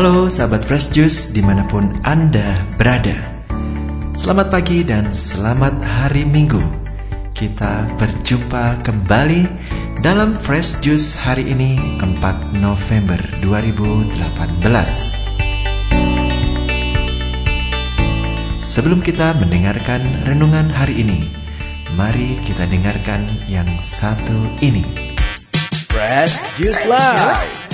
Halo sahabat Fresh Juice di mana pun Anda berada. Selamat pagi dan selamat hari Minggu. Kita berjumpa kembali dalam Fresh Juice hari ini 4 November 2018 Sebelum kita mendengarkan renungan hari ini Mari kita dengarkan yang satu ini. Fresh Juice Live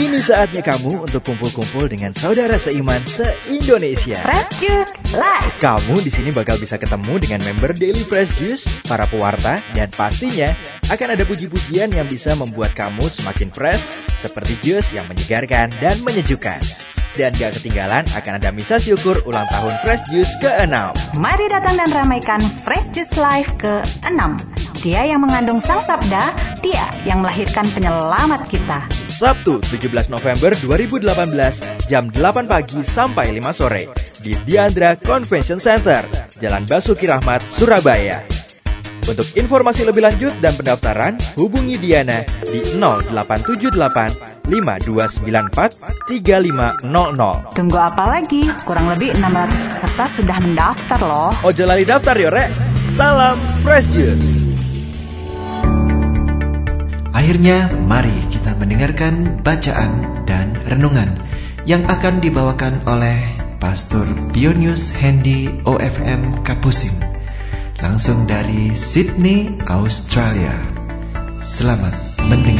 ini saatnya kamu untuk kumpul-kumpul dengan saudara seiman se-Indonesia. Fresh Juice Live. Kamu di sini bakal bisa ketemu dengan member Daily Fresh Juice, para pewarta, dan pastinya akan ada puji-pujian yang bisa membuat kamu semakin fresh, seperti jus yang menyegarkan dan menyejukkan. Dan gak ketinggalan akan ada misa syukur ulang tahun Fresh Juice ke-6. Mari datang dan ramaikan Fresh Juice Live ke-6. Dia yang mengandung sang sabda, dia yang melahirkan penyelamat kita. Sabtu 17 November 2018 jam 8 pagi sampai 5 sore di Diandra Convention Center, Jalan Basuki Rahmat, Surabaya. Untuk informasi lebih lanjut dan pendaftaran, hubungi Diana di 0878 5294 3500. Tunggu apa lagi? Kurang lebih 600 peserta sudah mendaftar loh. Ojo lali daftar yo, Rek. Salam Fresh Juice. Akhirnya, mari kita mendengarkan bacaan dan renungan yang akan dibawakan oleh Pastor Pionius Hendy OFM Kapusing, langsung dari Sydney, Australia. Selamat mendengarkan.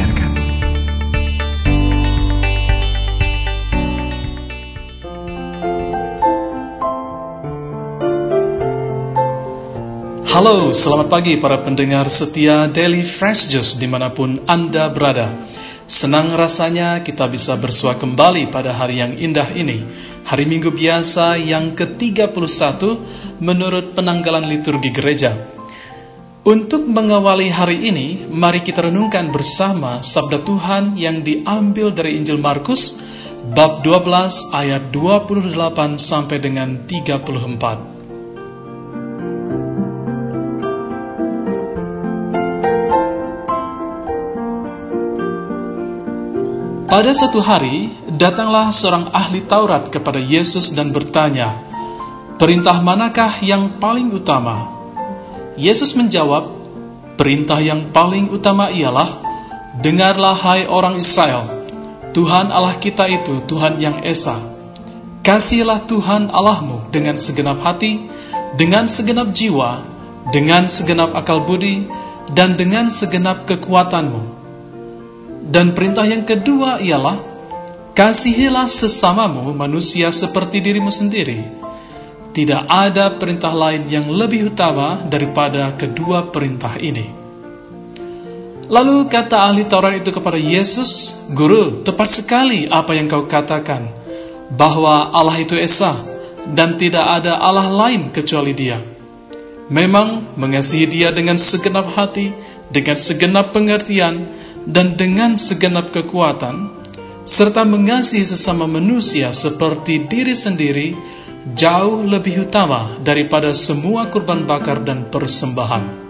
Halo, selamat pagi para pendengar setia Daily Fresh Juice di mana pun Anda berada. Senang rasanya kita bisa bersua kembali pada hari yang indah ini, hari Minggu biasa yang ke-31 menurut penanggalan liturgi gereja. Untuk mengawali hari ini, mari kita renungkan bersama sabda Tuhan yang diambil dari Injil Markus bab 12 ayat 28 sampai dengan 34. Pada suatu hari, datanglah seorang ahli Taurat kepada Yesus dan bertanya, "Perintah manakah yang paling utama?" Yesus menjawab, "Perintah yang paling utama ialah: Dengarlah, hai orang Israel, Tuhan Allah kita itu Tuhan yang esa. Kasihilah Tuhan Allahmu dengan segenap hati, dengan segenap jiwa, dengan segenap akal budi, dan dengan segenap kekuatanmu." Dan perintah yang kedua ialah kasihilah sesamamu manusia seperti dirimu sendiri. Tidak ada perintah lain yang lebih utama daripada kedua perintah ini. Lalu kata ahli Taurat itu kepada Yesus, Guru, tepat sekali apa yang kau katakan, bahwa Allah itu Esa, dan tidak ada Allah lain kecuali dia. Memang mengasihi dia dengan segenap hati, dengan segenap pengertian, dan dengan segenap kekuatan, serta mengasihi sesama manusia seperti diri sendiri, jauh lebih utama daripada semua kurban bakar dan persembahan.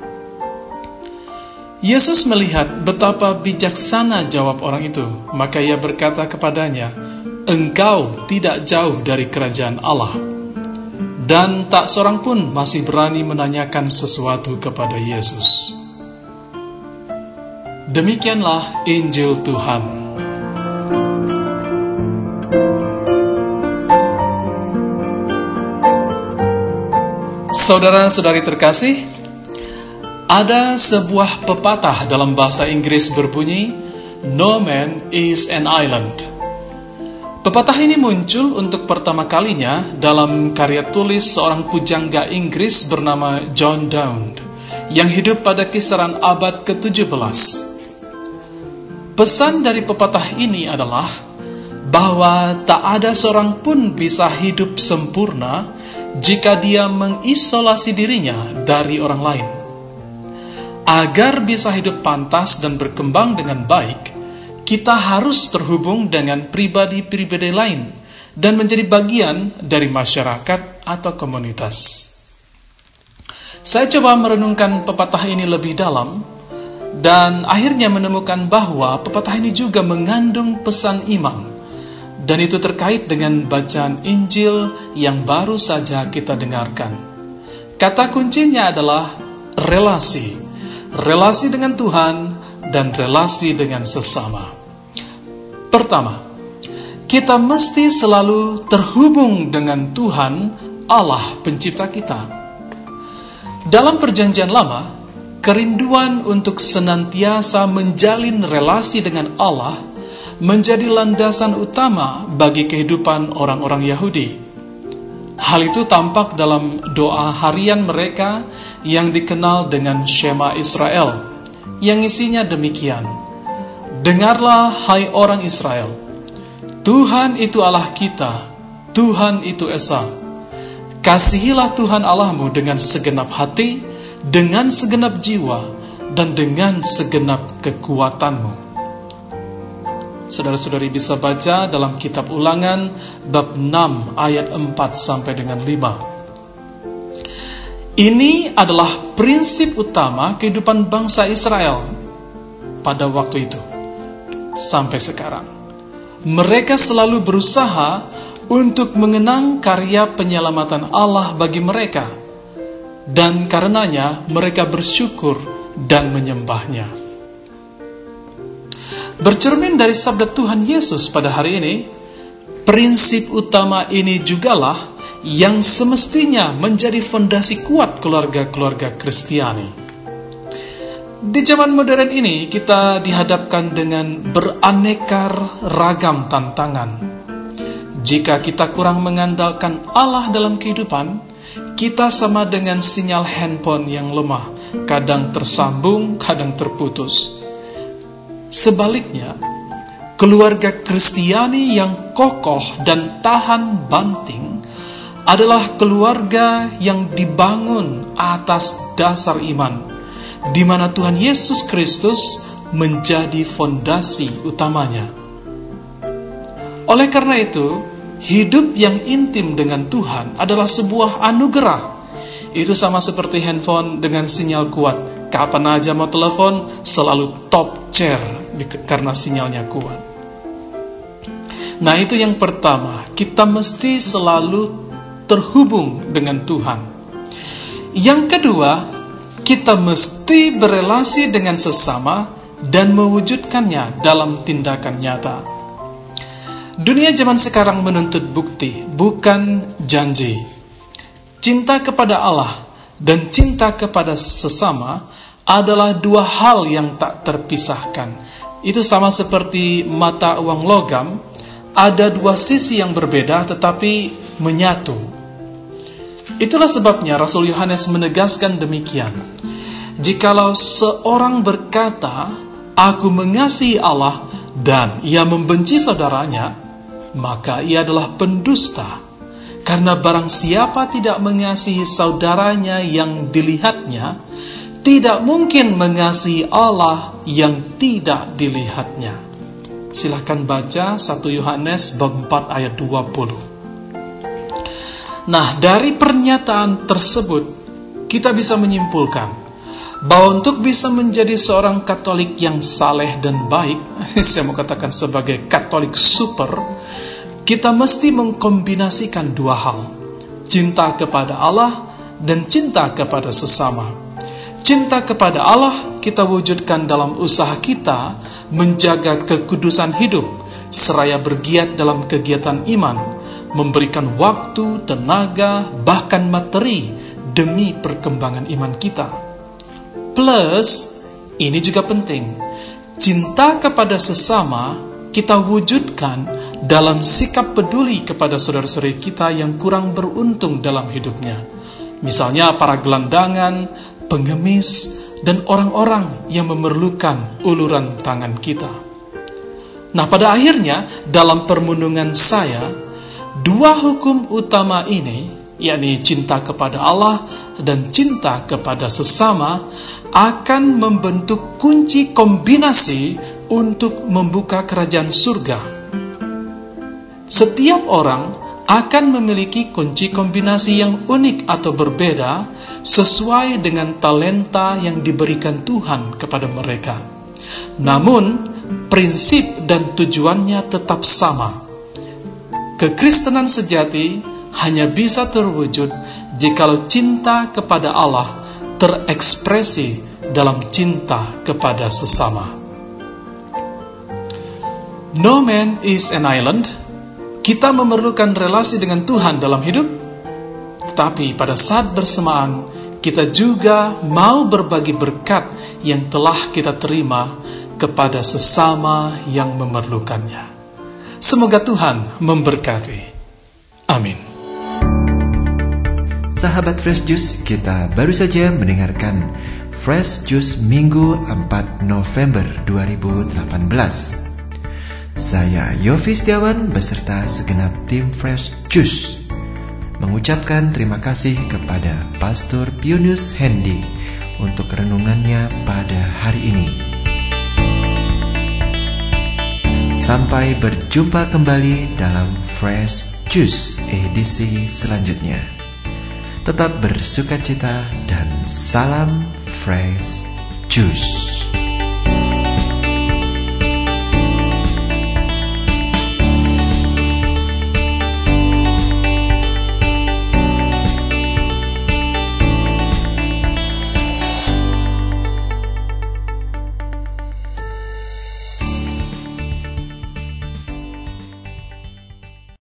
Yesus melihat betapa bijaksana jawab orang itu, maka ia berkata kepadanya, "Engkau tidak jauh dari kerajaan Allah." Dan tak seorang pun masih berani menanyakan sesuatu kepada Yesus. Demikianlah Injil Tuhan. Saudara-saudari terkasih, ada sebuah pepatah dalam bahasa Inggris berbunyi, No man is an island. Pepatah ini muncul untuk pertama kalinya dalam karya tulis seorang pujangga Inggris bernama John Dowd yang hidup pada kisaran abad ke-17. Pesan dari pepatah ini adalah bahwa tak ada seorang pun bisa hidup sempurna jika dia mengisolasi dirinya dari orang lain. Agar bisa hidup pantas dan berkembang dengan baik, kita harus terhubung dengan pribadi-pribadi lain dan menjadi bagian dari masyarakat atau komunitas. Saya coba merenungkan pepatah ini lebih dalam dan akhirnya menemukan bahwa pepatah ini juga mengandung pesan iman dan itu terkait dengan bacaan Injil yang baru saja kita dengarkan. Kata kuncinya adalah relasi, relasi dengan Tuhan dan relasi dengan sesama. Pertama, kita mesti selalu terhubung dengan Tuhan, Allah Pencipta kita. Dalam Perjanjian Lama, kerinduan untuk senantiasa menjalin relasi dengan Allah menjadi landasan utama bagi kehidupan orang-orang Yahudi. Hal itu tampak dalam doa harian mereka yang dikenal dengan Shema Israel, yang isinya demikian: "Dengarlah, hai orang Israel, Tuhan itu Allah kita, Tuhan itu Esa. Kasihilah Tuhan Allahmu dengan segenap hati." Dengan segenap jiwa dan dengan segenap kekuatanmu. Saudara-saudari bisa baca dalam kitab ulangan bab 6 ayat 4 sampai dengan 5. Ini adalah prinsip utama kehidupan bangsa Israel pada waktu itu sampai sekarang. Mereka selalu berusaha untuk mengenang karya penyelamatan Allah bagi mereka dan karenanya mereka bersyukur dan menyembahnya. Bercermin dari sabda Tuhan Yesus pada hari ini, prinsip utama ini jugalah yang semestinya menjadi fondasi kuat keluarga-keluarga Kristiani. Di zaman modern ini kita dihadapkan dengan beraneka ragam tantangan. Jika kita kurang mengandalkan Allah dalam kehidupan, kita sama dengan sinyal handphone yang lemah, kadang tersambung, kadang terputus. Sebaliknya, keluarga Kristiani yang kokoh dan tahan banting adalah keluarga yang dibangun atas dasar iman, di mana Tuhan Yesus Kristus menjadi fondasi utamanya. Oleh karena itu, Hidup yang intim dengan Tuhan adalah sebuah anugerah. Itu sama seperti handphone dengan sinyal kuat. Kapan aja mau telepon, selalu top chair karena sinyalnya kuat. Nah itu yang pertama, kita mesti selalu terhubung dengan Tuhan. Yang kedua, kita mesti berelasi dengan sesama dan mewujudkannya dalam tindakan nyata. Dunia zaman sekarang menuntut bukti, bukan janji. Cinta kepada Allah dan cinta kepada sesama adalah dua hal yang tak terpisahkan. Itu sama seperti mata uang logam, ada dua sisi yang berbeda tetapi menyatu. Itulah sebabnya Rasul Yohanes menegaskan demikian. Jikalau seorang berkata, "Aku mengasihi Allah," dan ia membenci saudaranya, maka ia adalah pendusta. Karena barang siapa tidak mengasihi saudaranya yang dilihatnya, tidak mungkin mengasihi Allah yang tidak dilihatnya. Silahkan baca 1 Yohanes bab 4 ayat 20. Nah, dari pernyataan tersebut, kita bisa menyimpulkan bahwa untuk bisa menjadi seorang Katolik yang saleh dan baik, saya mau katakan sebagai Katolik super, kita mesti mengkombinasikan dua hal, cinta kepada Allah dan cinta kepada sesama. Cinta kepada Allah kita wujudkan dalam usaha kita menjaga kekudusan hidup, seraya bergiat dalam kegiatan iman, memberikan waktu, tenaga, bahkan materi demi perkembangan iman kita. Plus, ini juga penting, cinta kepada sesama kita wujudkan dalam sikap peduli kepada saudara-saudari kita yang kurang beruntung dalam hidupnya. Misalnya para gelandangan, pengemis, dan orang-orang yang memerlukan uluran tangan kita. Nah, pada akhirnya dalam permundungan saya, dua hukum utama ini, yakni cinta kepada Allah dan cinta kepada sesama, akan membentuk kunci kombinasi untuk membuka kerajaan surga. Setiap orang akan memiliki kunci kombinasi yang unik atau berbeda sesuai dengan talenta yang diberikan Tuhan kepada mereka. Namun, prinsip dan tujuannya tetap sama. Kekristenan sejati hanya bisa terwujud jikalau cinta kepada Allah terekspresi dalam cinta kepada sesama. No man is an island. Kita memerlukan relasi dengan Tuhan dalam hidup, tetapi pada saat bersamaan kita juga mau berbagi berkat yang telah kita terima kepada sesama yang memerlukannya. Semoga Tuhan memberkati. Amin. Sahabat Fresh Juice, kita baru saja mendengarkan Fresh Juice Minggu 4 November 2018. Saya Yofi Setiawan beserta segenap tim Fresh Juice mengucapkan terima kasih kepada Pastor Pionius Hendy untuk renungannya pada hari ini. Sampai berjumpa kembali dalam Fresh Juice edisi selanjutnya. Tetap bersuka cita dan salam Fresh Juice.